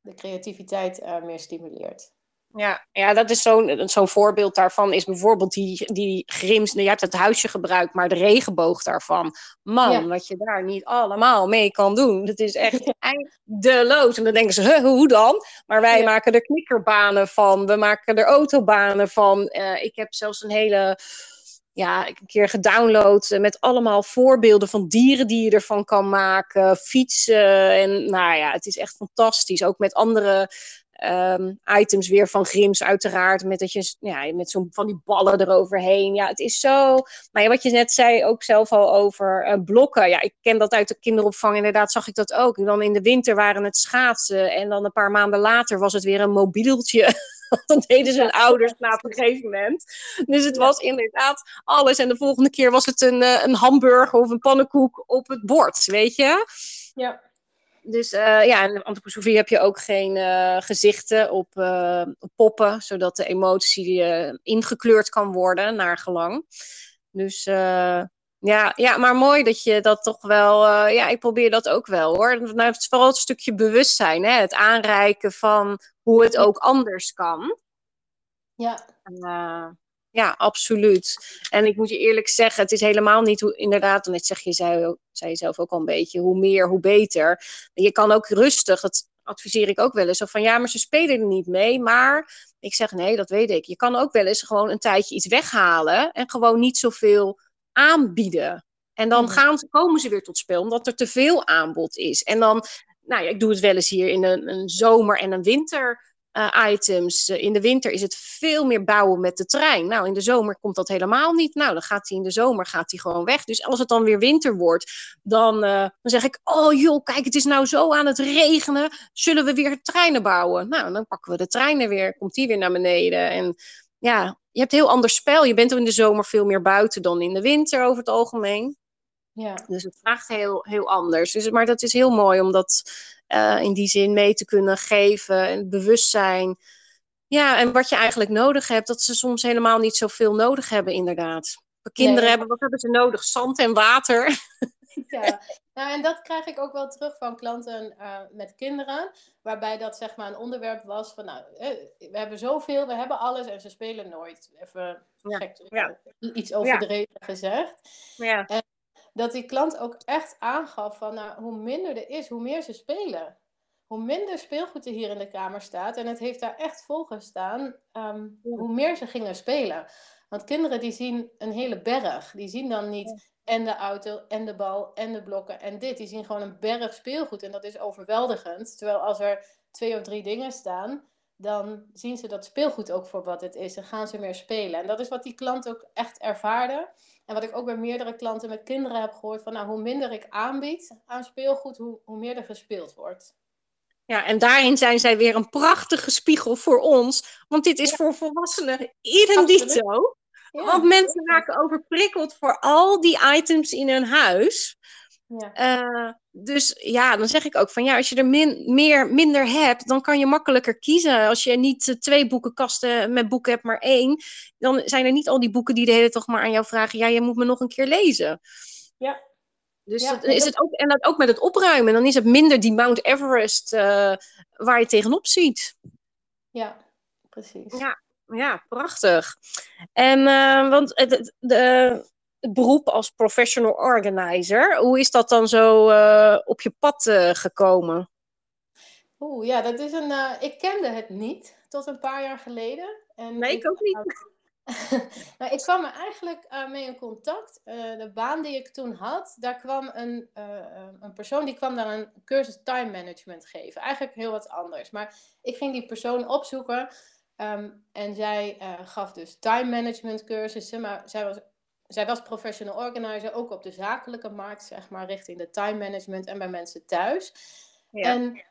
de creativiteit uh, meer stimuleert. Ja, ja dat is zo'n zo'n voorbeeld daarvan is bijvoorbeeld die, die grims. Je hebt het huisje gebruikt, maar de regenboog daarvan. Man, wat je daar niet allemaal mee kan doen. Dat is echt eindeloos. En dan denken ze, hoe dan? Maar wij maken er knikkerbanen van. We maken er autobanen van. Uh, ik heb zelfs een hele ja, een keer gedownload eh, met allemaal voorbeelden van dieren die je ervan kan maken, fietsen. En nou ja, het is echt fantastisch. Ook met andere um, items weer van Grims, uiteraard. Met, dat je, ja, met zo'n van die ballen eroverheen. Ja, het is zo. Maar ja, wat je net zei, ook zelf al over uh, blokken. Ja, ik ken dat uit de kinderopvang. Inderdaad, zag ik dat ook. En dan in de winter waren het schaatsen. En dan een paar maanden later was het weer een mobieltje. dan deden zijn ouders na op een gegeven moment. Dus het was inderdaad alles. En de volgende keer was het een, uh, een hamburger of een pannenkoek op het bord, weet je? Ja. Dus uh, ja, in antroposofie heb je ook geen uh, gezichten op, uh, op, poppen, zodat de emotie ingekleurd kan worden naar gelang. Dus ja, ja, maar mooi dat je dat toch wel. ja, ik probeer dat ook wel hoor. Nou, het is vooral het stukje bewustzijn, hè? het aanreiken van hoe het ook anders kan. Ja. Ja, absoluut. En ik moet je eerlijk zeggen, het is helemaal niet hoe, inderdaad, net zeg je, zei, zei je zelf ook al een beetje, hoe meer, hoe beter. Je kan ook rustig, dat adviseer ik ook wel eens, of van ja, maar ze spelen er niet mee. Maar ik zeg nee, dat weet ik. Je kan ook wel eens gewoon een tijdje iets weghalen en gewoon niet zoveel aanbieden. En dan hmm. gaan ze, komen ze weer tot spel, omdat er te veel aanbod is. En dan, nou ja, ik doe het wel eens hier in een, een zomer- en een winter eh, items. Eh, in de winter is het veel meer bouwen met de trein. Nou, in de zomer komt dat helemaal niet. Nou, dan gaat hij in de zomer gaat hij gewoon weg. Dus als het dan weer winter wordt, dan, dan zeg ik: Oh joh, kijk, het is nou zo aan het regenen. Zullen we weer treinen bouwen? Nou, dan pakken we de treinen weer. Komt die weer naar beneden. En ja, je hebt een heel ander spel. Je bent in de zomer veel meer buiten dan in de winter over het algemeen. Ja. Dus het vraagt heel, heel anders. Dus, maar dat is heel mooi om dat uh, in die zin mee te kunnen geven. En bewustzijn. Ja, en wat je eigenlijk nodig hebt, dat ze soms helemaal niet zoveel nodig hebben, inderdaad. Kinderen hebben, wat hebben ze nodig? Zand en water. Ja, nou, en dat krijg ik ook wel terug van klanten uh, met kinderen. Waarbij dat zeg maar een onderwerp was van, nou, eh, we hebben zoveel, we hebben alles en ze spelen nooit. Even ja. gek, ja. iets overdreven ja. gezegd. Ja. En dat die klant ook echt aangaf van, nou, hoe minder er is, hoe meer ze spelen. Hoe minder speelgoed er hier in de kamer staat, en het heeft daar echt vol gestaan, um, hoe meer ze gingen spelen. Want kinderen die zien een hele berg. Die zien dan niet en de auto en de bal en de blokken en dit. Die zien gewoon een berg speelgoed en dat is overweldigend. Terwijl als er twee of drie dingen staan, dan zien ze dat speelgoed ook voor wat het is en gaan ze meer spelen. En dat is wat die klant ook echt ervaarde. En wat ik ook bij meerdere klanten met kinderen heb gehoord, van nou, hoe minder ik aanbied aan speelgoed, hoe, hoe meer er gespeeld wordt. Ja, en daarin zijn zij weer een prachtige spiegel voor ons. Want dit is voor volwassenen identito. Ja. Want mensen raken overprikkeld voor al die items in hun huis. Ja. Uh, dus ja, dan zeg ik ook van ja, als je er min, meer, minder hebt, dan kan je makkelijker kiezen. Als je niet uh, twee boekenkasten met boeken hebt, maar één, dan zijn er niet al die boeken die de hele dag maar aan jou vragen: ja, je moet me nog een keer lezen. Ja. Dus ja, dat, is het ook, en dat ook met het opruimen, dan is het minder die Mount Everest uh, waar je tegenop ziet. Ja, precies. Ja, ja, prachtig. En want het, de, het beroep als professional organizer, hoe is dat dan zo uh, op je pad uh, gekomen? Oeh, ja, dat is een. ik kende het niet tot een paar jaar geleden. En nee, ik, ook niet. nou, ik kwam er eigenlijk mee in contact. de baan die ik toen had, daar kwam een, een persoon die kwam daar een cursus time management geven. Eigenlijk heel wat anders. Maar ik ging die persoon opzoeken. Ehm, en zij uh, gaf dus time management cursussen, maar zij was, zij was professional organizer, ook op de zakelijke markt, zeg maar, richting de time management en bij mensen thuis. Ja. En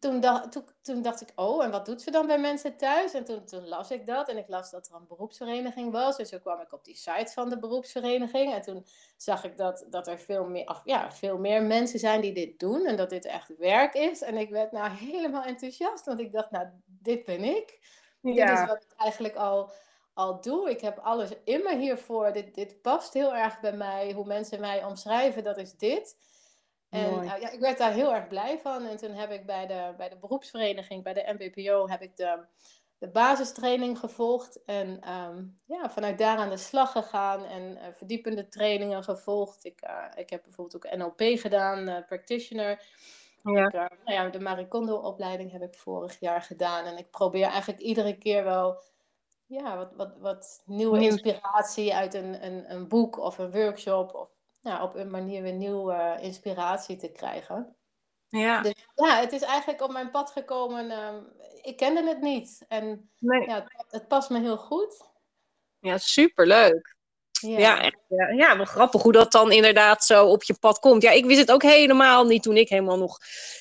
toen dacht, toen, toen dacht ik, oh, en wat doet ze dan bij mensen thuis? En toen, toen las ik dat en ik las dat er een beroepsvereniging was. Dus zo kwam ik op die site van de beroepsvereniging. En toen zag ik dat, dat er veel meer, ja, veel meer mensen zijn die dit doen en dat dit echt werk is. En ik werd nou helemaal enthousiast, want ik dacht, nou, dit ben ik. Ja. Dit is wat ik eigenlijk al, al doe. Ik heb alles in me hiervoor. Dit, dit past heel erg bij mij. Hoe mensen mij omschrijven, dat is dit. En uh, ja, ik werd daar heel erg blij van. En toen heb ik bij de, bij de beroepsvereniging, bij de MBPO, heb ik de, de basistraining gevolgd. En um, ja, vanuit daar aan de slag gegaan en uh, verdiepende trainingen gevolgd. Ik, uh, ik heb bijvoorbeeld ook NLP gedaan, practitioner. Ja. Ik, nou ja, de Maricondo-opleiding heb ik vorig jaar gedaan. En ik probeer eigenlijk iedere keer wel ja, wat, wat, wat nieuwe inspiratie uit een, een, een boek of een workshop. Of nou, op een manier weer nieuwe inspiratie te krijgen. Ja. Dus, ja, het is eigenlijk op mijn pad gekomen. Uh, ik kende het niet. En nee. ja, het, het past me heel goed. Ja, superleuk. Ja. Ja, ja, wel grappig hoe dat dan inderdaad zo op je pad komt. Ja, ik wist het ook helemaal niet toen ik helemaal nog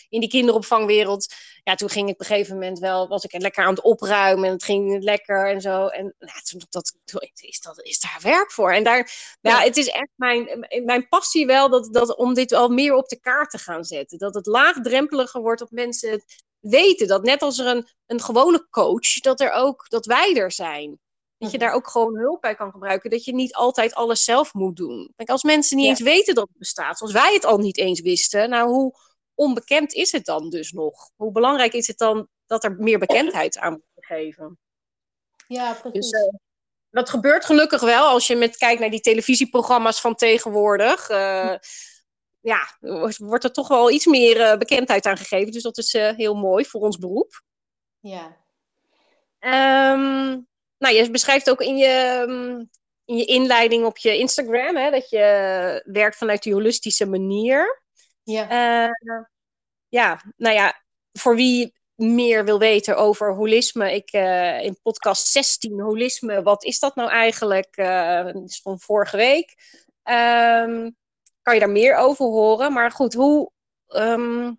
in die kinderopvangwereld. Ja, toen ging ik op een gegeven moment wel, was ik lekker aan het opruimen en het ging lekker en zo. En nou, toen, dat, is, dat, is daar werk voor. En daar, ja, het is echt mijn, mijn passie wel dat, dat, om dit al meer op de kaart te gaan zetten. Dat het laagdrempeliger wordt, dat mensen weten dat net als er een, een gewone coach, dat er ook, dat wij er zijn. Dat je mhm. daar ook gewoon hulp bij kan gebruiken. Dat je niet altijd alles zelf moet doen. Kijk, als mensen niet eens weten dat het bestaat, zoals wij het al niet eens wisten, nou hoe onbekend is het dan dus nog? Hoe belangrijk is het dan dat er meer bekendheid aan wordt gegeven? Ja, precies. Dus, uh, dat gebeurt gelukkig wel als je met kijkt naar die televisieprogramma's van tegenwoordig. Uh, ja, wordt er toch wel iets meer uh, bekendheid aan gegeven. Dus dat is heel mooi voor ons beroep. Ja. Um, nou, je beschrijft ook in je, mm, in je inleiding op je Instagram hè, dat je werkt vanuit die holistische manier. Ja. Uh, ja, nou ja, voor wie meer wil weten over holisme, ik, uh, in podcast 16, holisme, wat is dat nou eigenlijk? Uh, dat is van vorige week. Um, kan je daar meer over horen. Maar goed, hoe, um,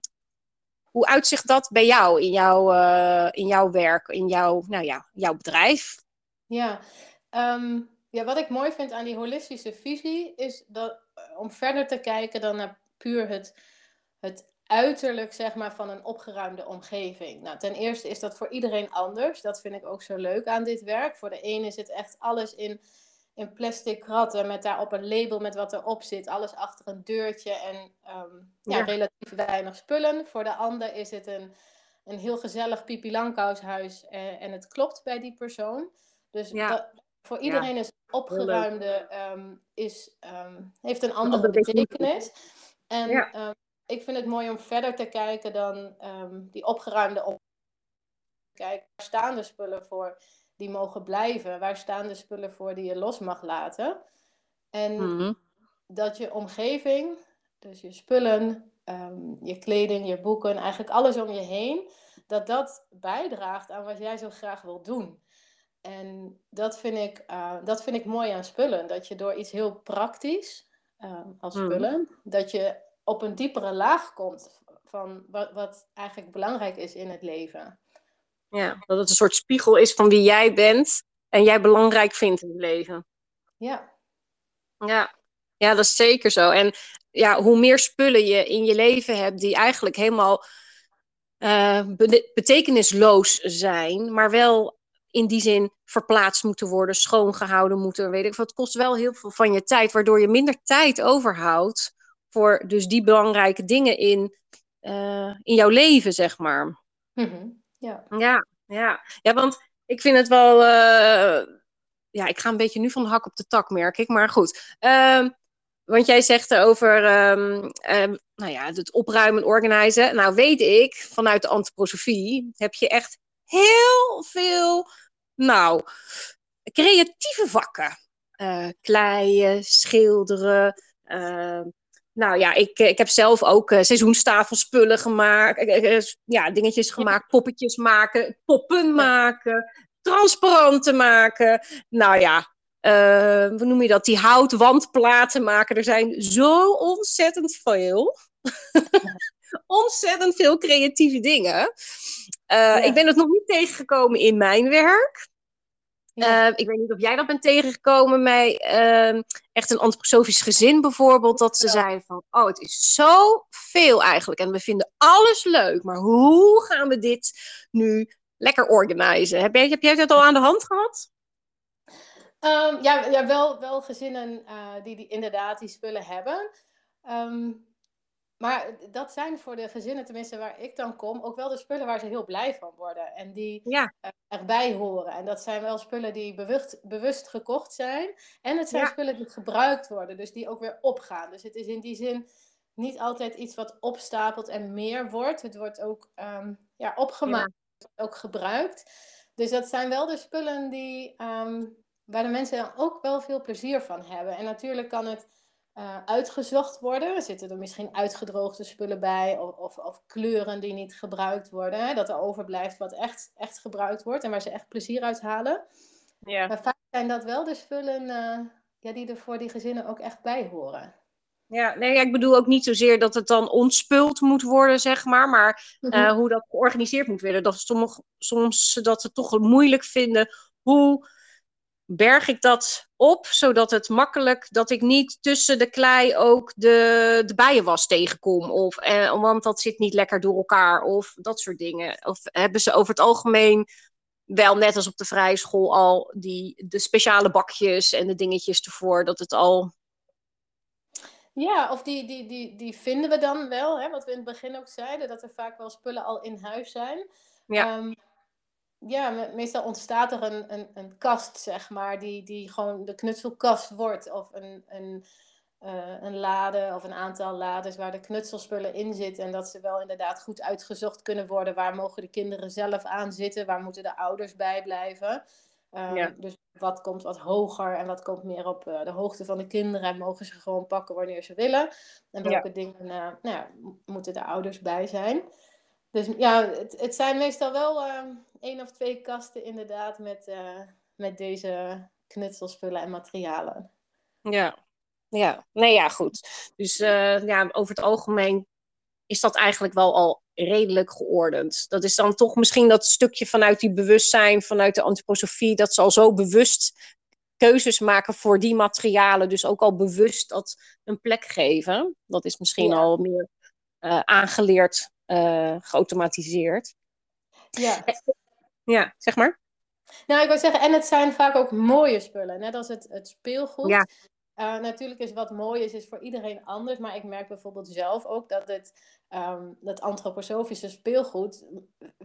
hoe uitzicht dat bij jou in, jouw uh, in jouw werk, in jouw, nou ja, jouw bedrijf? Ja, um, ja, wat ik mooi vind aan die holistische visie is dat om verder te kijken dan naar puur het, het uiterlijk zeg maar, van een opgeruimde omgeving. Nou, ten eerste is dat voor iedereen anders. Dat vind ik ook zo leuk aan dit werk. Voor de ene is het echt alles in, in plastic kratten met daarop een label met wat erop zit. Alles achter een deurtje en um, ja. ja. relatief weinig spullen. Voor de ander is het een, een heel gezellig Pipi Langkous en, en het klopt bij die persoon. Dus ja. dat, voor iedereen is opgeruimde um, is, um, heeft een andere betekenis. En ja. um, ik vind het mooi om verder te kijken dan die opgeruimde op. Kijk, waar staan de spullen voor die mogen blijven? Waar staan de spullen voor die je los mag laten? En mm-hmm. dat je omgeving, dus je spullen, je kleding, je boeken, eigenlijk alles om je heen, dat dat bijdraagt aan wat jij zo graag wil doen. En dat vind, ik, uh, dat vind ik mooi aan spullen. Dat je door iets heel praktisch, uh, als mhm. spullen, mm. dat je op een diepere laag komt van wat, wat eigenlijk belangrijk is in het leven. Ja, dat het een soort spiegel is van wie jij bent en jij belangrijk vindt in het leven. Ja. Ja, ja dat is zeker zo. En ja, hoe meer spullen je in je leven hebt die eigenlijk helemaal uh, betekenisloos zijn, maar wel in die zin verplaatst moeten worden, schoongehouden moeten. Weet ik, het kost wel heel veel van je tijd, waardoor je minder tijd overhoudt voor dus die belangrijke dingen in, uh, in jouw leven, zeg maar. Mm-hmm. Ja. ja. Ja, ja, want ik vind het wel. Uh, ja, ik ga een beetje nu van de hak op de tak, merk ik. Maar goed. Uh, want jij zegt over um, nou ja, het opruimen, organiseren. Nou, weet ik vanuit de antroposofie heb je echt heel veel nou, creatieve vakken. Uh, kleien, schilderen. Uh, nou ja, ik, ik heb zelf ook uh, seizoenstafelspullen gemaakt. ja, dingetjes gemaakt. Poppetjes maken. Poppen maken. Transparanten maken. Nou ja, hoe noem je dat? Die houtwandplaten maken. Er zijn zo ontzettend veel. ontzettend veel creatieve dingen. Uh, Ik ben het nog niet tegengekomen in mijn werk. Ja. Uh, ik weet niet of jij dat bent tegengekomen bij uh, echt een antroposofisch gezin bijvoorbeeld. Dat ze ja. zeiden van, oh het is zo veel eigenlijk. En we vinden alles leuk. Maar hoe gaan we dit nu lekker organiseren? Heb jij, heb jij dat al aan de hand gehad? Um, ja, ja wel, wel gezinnen uh, die, die inderdaad die spullen hebben. Um, maar dat zijn voor de gezinnen, tenminste waar ik dan kom, ook wel de spullen waar ze heel blij van worden. En die ja. Eh, erbij horen. En dat zijn wel spullen die bewust, bewust gekocht zijn. En het zijn spullen die gebruikt worden, dus die ook weer opgaan. Dus het is in die zin niet altijd iets wat opstapelt en meer wordt. Het wordt ook um, ja, opgemaakt, ja. ook gebruikt. Dus dat zijn wel de spullen die, um, waar de mensen ook wel veel plezier van hebben. En natuurlijk kan het uh, uitgezocht worden. Zitten er misschien uitgedroogde spullen bij of, of, of, kleuren die niet gebruikt worden. Hè? Dat er overblijft wat echt, echt gebruikt wordt en waar ze echt plezier uit halen. Ja. Maar vaak zijn dat wel de spullen uh, ja, die er voor die gezinnen ook echt bij horen. Ja, nee, ik bedoel ook niet zozeer dat het dan ontspult moet worden, zeg maar, maar uh, mm-hmm. hoe dat georganiseerd moet worden. Dat sommige, soms dat ze toch moeilijk vinden hoe berg ik dat op, zodat het makkelijk, dat ik niet tussen de klei ook de, de bijenwas tegenkom. Of, eh, want dat zit niet lekker door elkaar, of dat soort dingen. Of hebben ze over het algemeen wel net als op de vrije school al die, de speciale bakjes en de dingetjes ervoor, dat het al... Ja, of die, die, die, die vinden we dan wel, hè, wat we in het begin ook zeiden, dat er vaak wel spullen al in huis zijn. Ja. Um, ja, meestal ontstaat er een, een, een kast, zeg maar, die, die gewoon de knutselkast wordt. Of een, een, uh, een lade of een aantal lades waar de knutselspullen in zitten. En dat ze wel inderdaad goed uitgezocht kunnen worden. Waar mogen de kinderen zelf aan zitten? Waar moeten de ouders bij blijven? Ja. Dus wat komt wat hoger en wat komt meer op uh, de hoogte van de kinderen. En mogen ze gewoon pakken wanneer ze willen. En welke ja. dingen nou ja, moeten de ouders bij zijn. Dus ja, het, het zijn meestal wel uh, één of twee kasten inderdaad met, uh, met deze knutselspullen en materialen. Ja, ja. Nee, ja, goed. Dus uh, ja, over het algemeen is dat eigenlijk wel al redelijk geordend. Dat is dan toch misschien dat stukje vanuit die bewustzijn, vanuit de antroposofie, dat ze al zo bewust keuzes maken voor die materialen. Dus ook al bewust dat een plek geven. Dat is misschien ja. al meer uh, aangeleerd, uh, geautomatiseerd. Ja. Ja, zeg maar. Nou, ik wil zeggen, en het zijn vaak ook mooie spullen. Net als het, het speelgoed. Ja. Uh, natuurlijk is wat mooi is, is voor iedereen anders. Maar ik merk bijvoorbeeld zelf ook dat het um, dat antroposofische speelgoed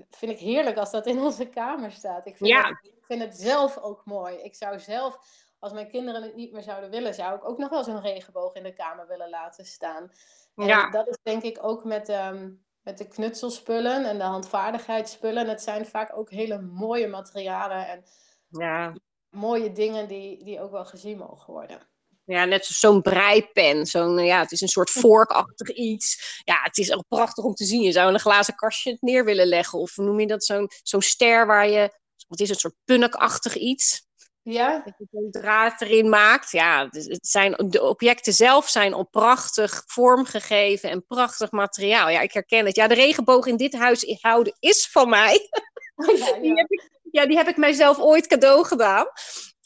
vind ik heerlijk als dat in onze kamer staat. Ik vind, ja. het, ik vind het zelf ook mooi. Ik zou zelf, als mijn kinderen het niet meer zouden willen, zou ik ook nog wel zo'n regenboog in de kamer willen laten staan. En Ja. dat is denk ik ook met, ehm, met de knutselspullen en de handvaardigheidsspullen. Het zijn vaak ook hele mooie materialen en Ja. mooie dingen die, die ook wel gezien mogen worden. Ja, net zo- zo'n breipen. Zo'n, ja, het is een soort vorkachtig iets. Ja, het is ook prachtig om te zien. Je zou in een glazen kastje het neer willen leggen. Of noem je dat? Zo'n zo'n ster waar je... Wat is het? Een soort punnakachtig iets. Ja, Dat je zo'n draad erin maakt. Ja, het zijn, de objecten zelf zijn al prachtig vormgegeven en prachtig materiaal. Ja, ik herken het. Ja, de regenboog in dit huis houden is van mij. ja, Die ja. heb ik, ja, die heb ik mijzelf ooit cadeau gedaan.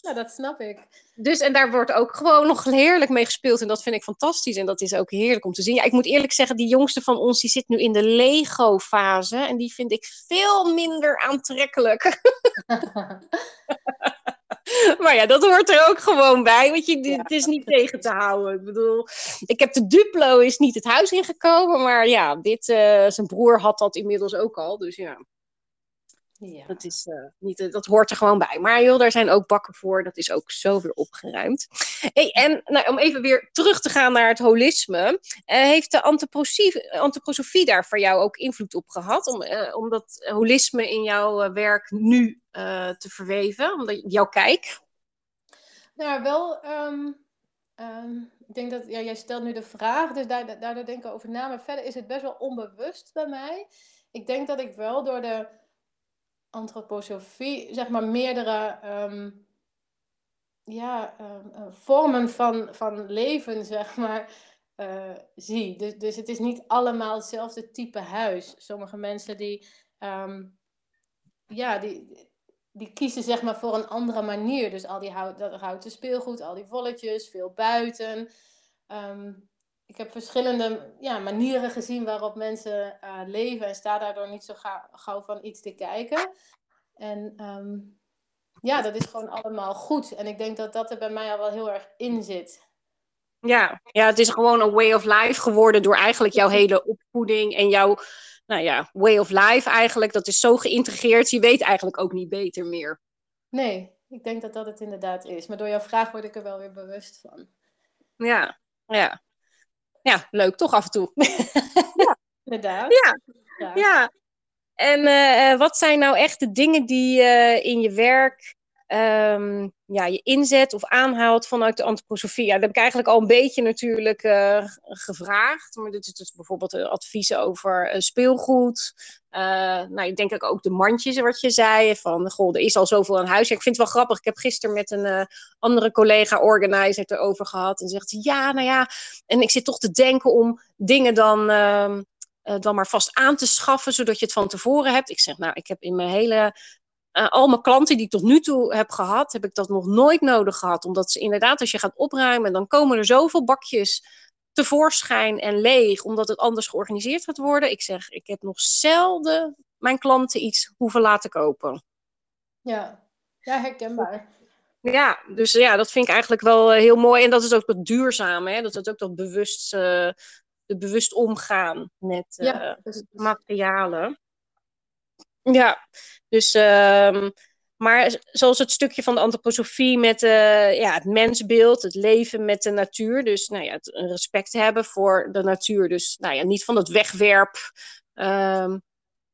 Nou, dat snap ik. Dus en daar wordt ook gewoon nog heerlijk mee gespeeld. En dat vind ik fantastisch. En dat is ook heerlijk om te zien. Ja, ik moet eerlijk zeggen, die jongste van ons die zit nu in de Lego-fase. En die vind ik veel minder aantrekkelijk. maar ja, dat hoort er ook gewoon bij. Want je, Ja. het is niet tegen te houden. Ik bedoel, ik heb de Duplo is niet het huis ingekomen. Maar ja, dit, eh, zijn broer had dat inmiddels ook al. Dus ja. Ja. Dat, is, eh, niet, eh, dat hoort er gewoon bij. Maar joh, daar zijn ook bakken voor. Dat is ook zo weer opgeruimd. Hey, en nou, om even weer terug te gaan naar het holisme. eh, heeft de antroposofie, daar voor jou ook invloed op gehad? Om, om dat holisme in jouw werk nu te verweven? Omdat jouw kijk? Nou, wel. ehm, ehm, ik denk dat ja, jij stelt nu de vraag, dus daar, daar- daardoor denk ik over na. Maar verder is het best wel onbewust bij mij. Ik denk dat ik wel door de antroposofie, zeg maar, meerdere ehm, ja, ehm, eh, vormen van, van leven, zeg maar, eh, zie. Dus, dus het is niet allemaal hetzelfde type huis. Sommige mensen die, ehm, ja, die, die kiezen zeg maar voor een andere manier. Dus al die hout, dat houten speelgoed, al die volletjes, veel buiten. Ehm, ik heb verschillende ja, manieren gezien waarop mensen eh, leven en sta daardoor niet zo gauw, gauw van iets te kijken. En ehm, ja, dat is gewoon allemaal goed. En ik denk dat dat er bij mij al wel heel erg in zit. Ja, ja, het is gewoon een way of life geworden door eigenlijk jouw hele opvoeding en jouw nou ja, way of life eigenlijk. Dat is zo geïntegreerd, je weet eigenlijk ook niet beter meer. Nee, ik denk dat dat het inderdaad is. Maar door jouw vraag word ik er wel weer bewust van. Ja, ja. Ja, leuk toch af en toe. Inderdaad. Ja, Ja. Ja, en eh, eh, wat zijn nou echt de dingen die je in je werk ehm, ja, je inzet of aanhaalt vanuit de antroposofie? Ja, dat heb ik eigenlijk al een beetje natuurlijk eh, gevraagd. Maar dit is dus bijvoorbeeld eh, adviezen over eh, speelgoed. Nou, ik denk ook de mandjes, wat je zei. Van, goh, er is al zoveel aan huis. Ik vind het wel grappig. Ik heb gisteren met een andere collega-organizer erover gehad. En zegt ze, ja, nou ja. En ik zit toch te denken om dingen dan... ehm, eh, dan maar vast aan te schaffen, zodat je het van tevoren hebt. Ik zeg, nou, ik heb in mijn hele, eh, al mijn klanten die ik tot nu toe heb gehad, heb ik dat nog nooit nodig gehad. Omdat ze inderdaad, als je gaat opruimen, dan komen er zoveel bakjes tevoorschijn en leeg, omdat het anders georganiseerd gaat worden. Ik zeg, ik heb nog zelden mijn klanten iets hoeven laten kopen. Ja. ja, herkenbaar. Ja, dus ja, dat vind ik eigenlijk wel eh, heel mooi. En dat is ook dat duurzame, hè? dat is ook dat bewust, de bewust omgaan met Ja, materialen. Ja, dus, ehm, maar zoals het stukje van de antroposofie met eh, ja, het mensbeeld, het leven met de natuur. Dus nou ja, het respect hebben voor de natuur. Dus nou ja, niet van het wegwerp, ehm,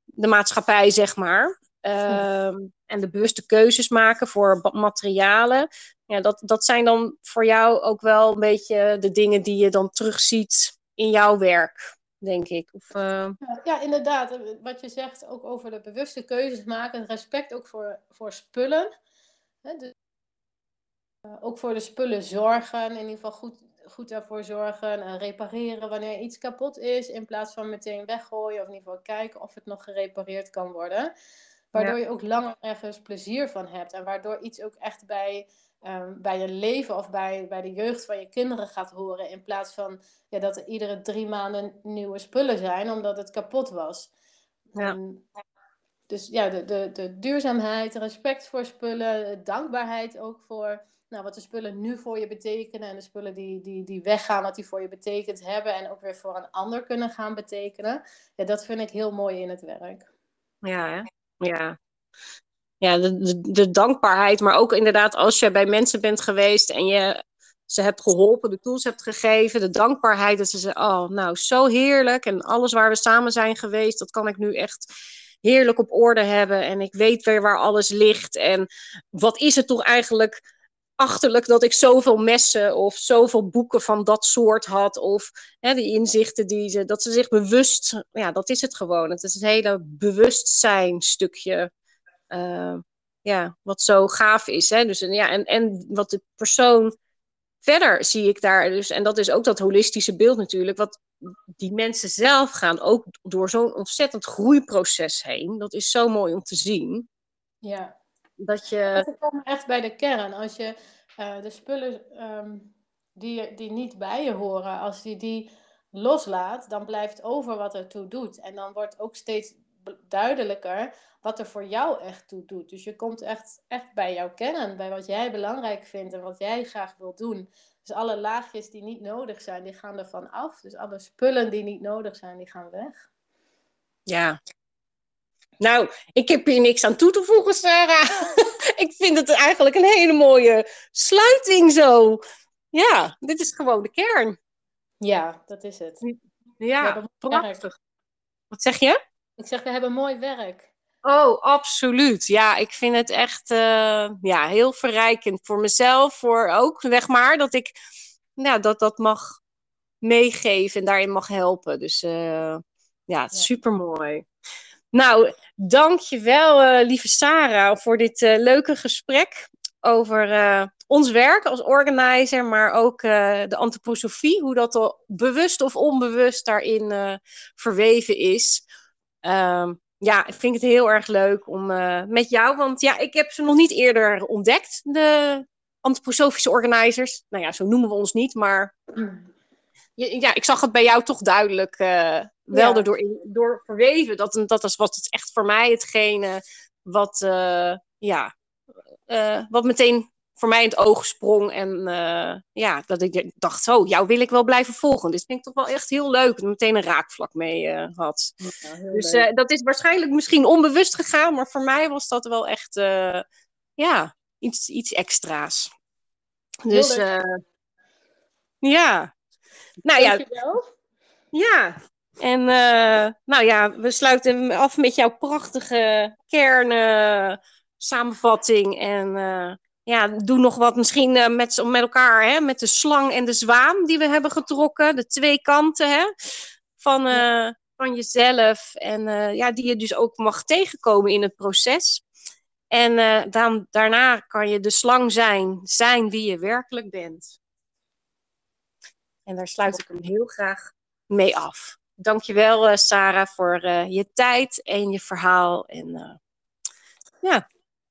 de maatschappij, zeg maar. Ehm, en de bewuste keuzes maken voor materialen. Ja, dat, dat zijn dan voor jou ook wel een beetje de dingen die je dan terugziet in jouw werk. Denk ik. Of, ja, ja, inderdaad. Wat je zegt, ook over de bewuste keuzes maken. Respect ook voor, voor spullen. Hè, dus, ook voor de spullen zorgen. In ieder geval goed, goed daarvoor zorgen. En repareren wanneer iets kapot is. In plaats van meteen weggooien. Of in ieder geval kijken of het nog gerepareerd kan worden. Waardoor je ook langer ergens plezier van hebt. En waardoor iets ook echt bij, um, bij je leven of bij, bij de jeugd van je kinderen gaat horen. In plaats van ja, dat er iedere drie maanden nieuwe spullen zijn omdat het kapot was. Ja. Um, dus ja, de, de, de duurzaamheid, respect voor spullen, dankbaarheid ook voor nou, wat de spullen nu voor je betekenen en de spullen die, die, die weggaan, wat die voor je betekend hebben en ook weer voor een ander kunnen gaan betekenen. Ja, dat vind ik heel mooi in het werk. Ja, hè? ja. Ja, de, de, dankbaarheid, maar ook inderdaad als je bij mensen bent geweest en je ze hebt geholpen, de tools hebt gegeven, de dankbaarheid dat ze zeggen, oh, nou, zo heerlijk en alles waar we samen zijn geweest, dat kan ik nu echt heerlijk op orde hebben en ik weet weer waar alles ligt en wat is het toch eigenlijk achterlijk dat ik zoveel messen of zoveel boeken van dat soort had. Of hè, die inzichten die ze, dat ze zich bewust, ja, dat is het gewoon. Het is het hele bewustzijn stukje, uh, ja, wat zo gaaf is. Hè? Dus, ja, en, en wat de persoon verder zie ik daar, dus, en dat is ook dat holistische beeld natuurlijk, wat die mensen zelf gaan ook door zo'n ontzettend groeiproces heen. Dat is zo mooi om te zien. Ja. Dat je... Dat komt echt bij de kern. Als je uh, de spullen um, die, die niet bij je horen, als je die loslaat, dan blijft over wat er toe doet. En dan wordt ook steeds duidelijker wat er voor jou echt toe doet. Dus je komt echt, echt bij jouw kern, bij wat jij belangrijk vindt en wat jij graag wilt doen. Dus alle laagjes die niet nodig zijn, die gaan ervan af. Dus alle spullen die niet nodig zijn, die gaan weg. Ja, nou, ik heb hier niks aan toe te voegen, Sarah. ik vind het eigenlijk een hele mooie sluiting zo. Ja, dit is gewoon de kern. Ja, dat is het. Ja, prachtig. Wat zeg je? Ik zeg, we hebben mooi werk. Oh, absoluut. Ja, ik vind het echt uh, ja, heel verrijkend voor mezelf, voor ook, zeg maar, dat ik nou, dat, dat mag meegeven en daarin mag helpen. Dus uh, ja, ja. super mooi. Nou, dankjewel uh, lieve Sarah voor dit leuke gesprek over ons werk als organizer, maar ook de antroposofie, hoe dat al bewust of onbewust daarin verweven is. Ehm, ja, ik vind het heel erg leuk om met jou, want ja, ik heb ze nog niet eerder ontdekt, de antroposofische organizers. Nou ja, zo noemen we ons niet, maar ja, ik zag het bij jou toch duidelijk uh, wel ja. door, door verweven. Dat, dat is wat het echt voor mij hetgene wat, uh, ja, wat meteen voor mij in het oog sprong. En ja, dat ik dacht, zo, jou wil ik wel blijven volgen. Dit vind ik toch wel echt heel leuk. Dat meteen een raakvlak mee had. Ja, dus dat is waarschijnlijk misschien onbewust gegaan. Maar voor mij was dat wel echt, ja, iets, iets extra's. Dus ja. Nou ja. Ja. En uh, nou ja, we sluiten af met jouw prachtige kern uh, samenvatting. En uh, ja, doe nog wat misschien met, met elkaar, hè, met de slang en de zwaan die we hebben getrokken. De twee kanten hè, van, van jezelf. En ja, die je dus ook mag tegenkomen in het proces. En dan, daarna kan je de slang zijn, zijn wie je werkelijk bent. En daar sluit ik hem heel graag mee af. Dankjewel uh, Sarah voor uh, je tijd en je verhaal. En uh, ja,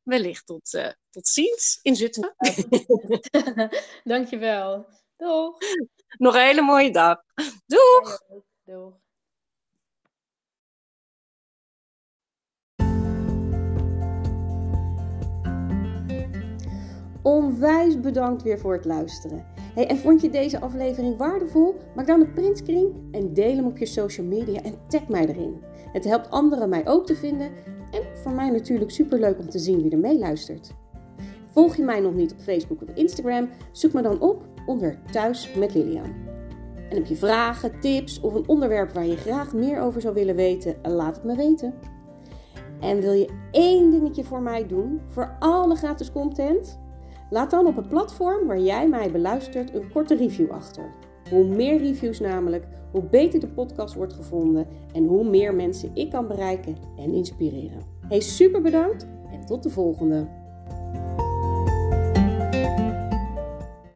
wellicht tot, tot ziens in Zutphen. Dankjewel. Doeg. Nog een hele mooie dag. Doeg. Doeg. Onwijs bedankt weer voor het luisteren. Hey, en vond je deze aflevering waardevol? Maak dan een printscreen en deel hem op je social media en tag mij erin. Het helpt anderen mij ook te vinden en voor mij natuurlijk superleuk om te zien wie er meeluistert. Volg je mij nog niet op Facebook of Instagram? Zoek me dan op onder Thuis met Lilian. En heb je vragen, tips of een onderwerp waar je graag meer over zou willen weten? Laat het me weten. En wil je één dingetje voor mij doen voor alle gratis content? Laat dan op het platform waar jij mij beluistert een korte review achter. Hoe meer reviews namelijk, hoe beter de podcast wordt gevonden en hoe meer mensen ik kan bereiken en inspireren. Hey, super bedankt en tot de volgende.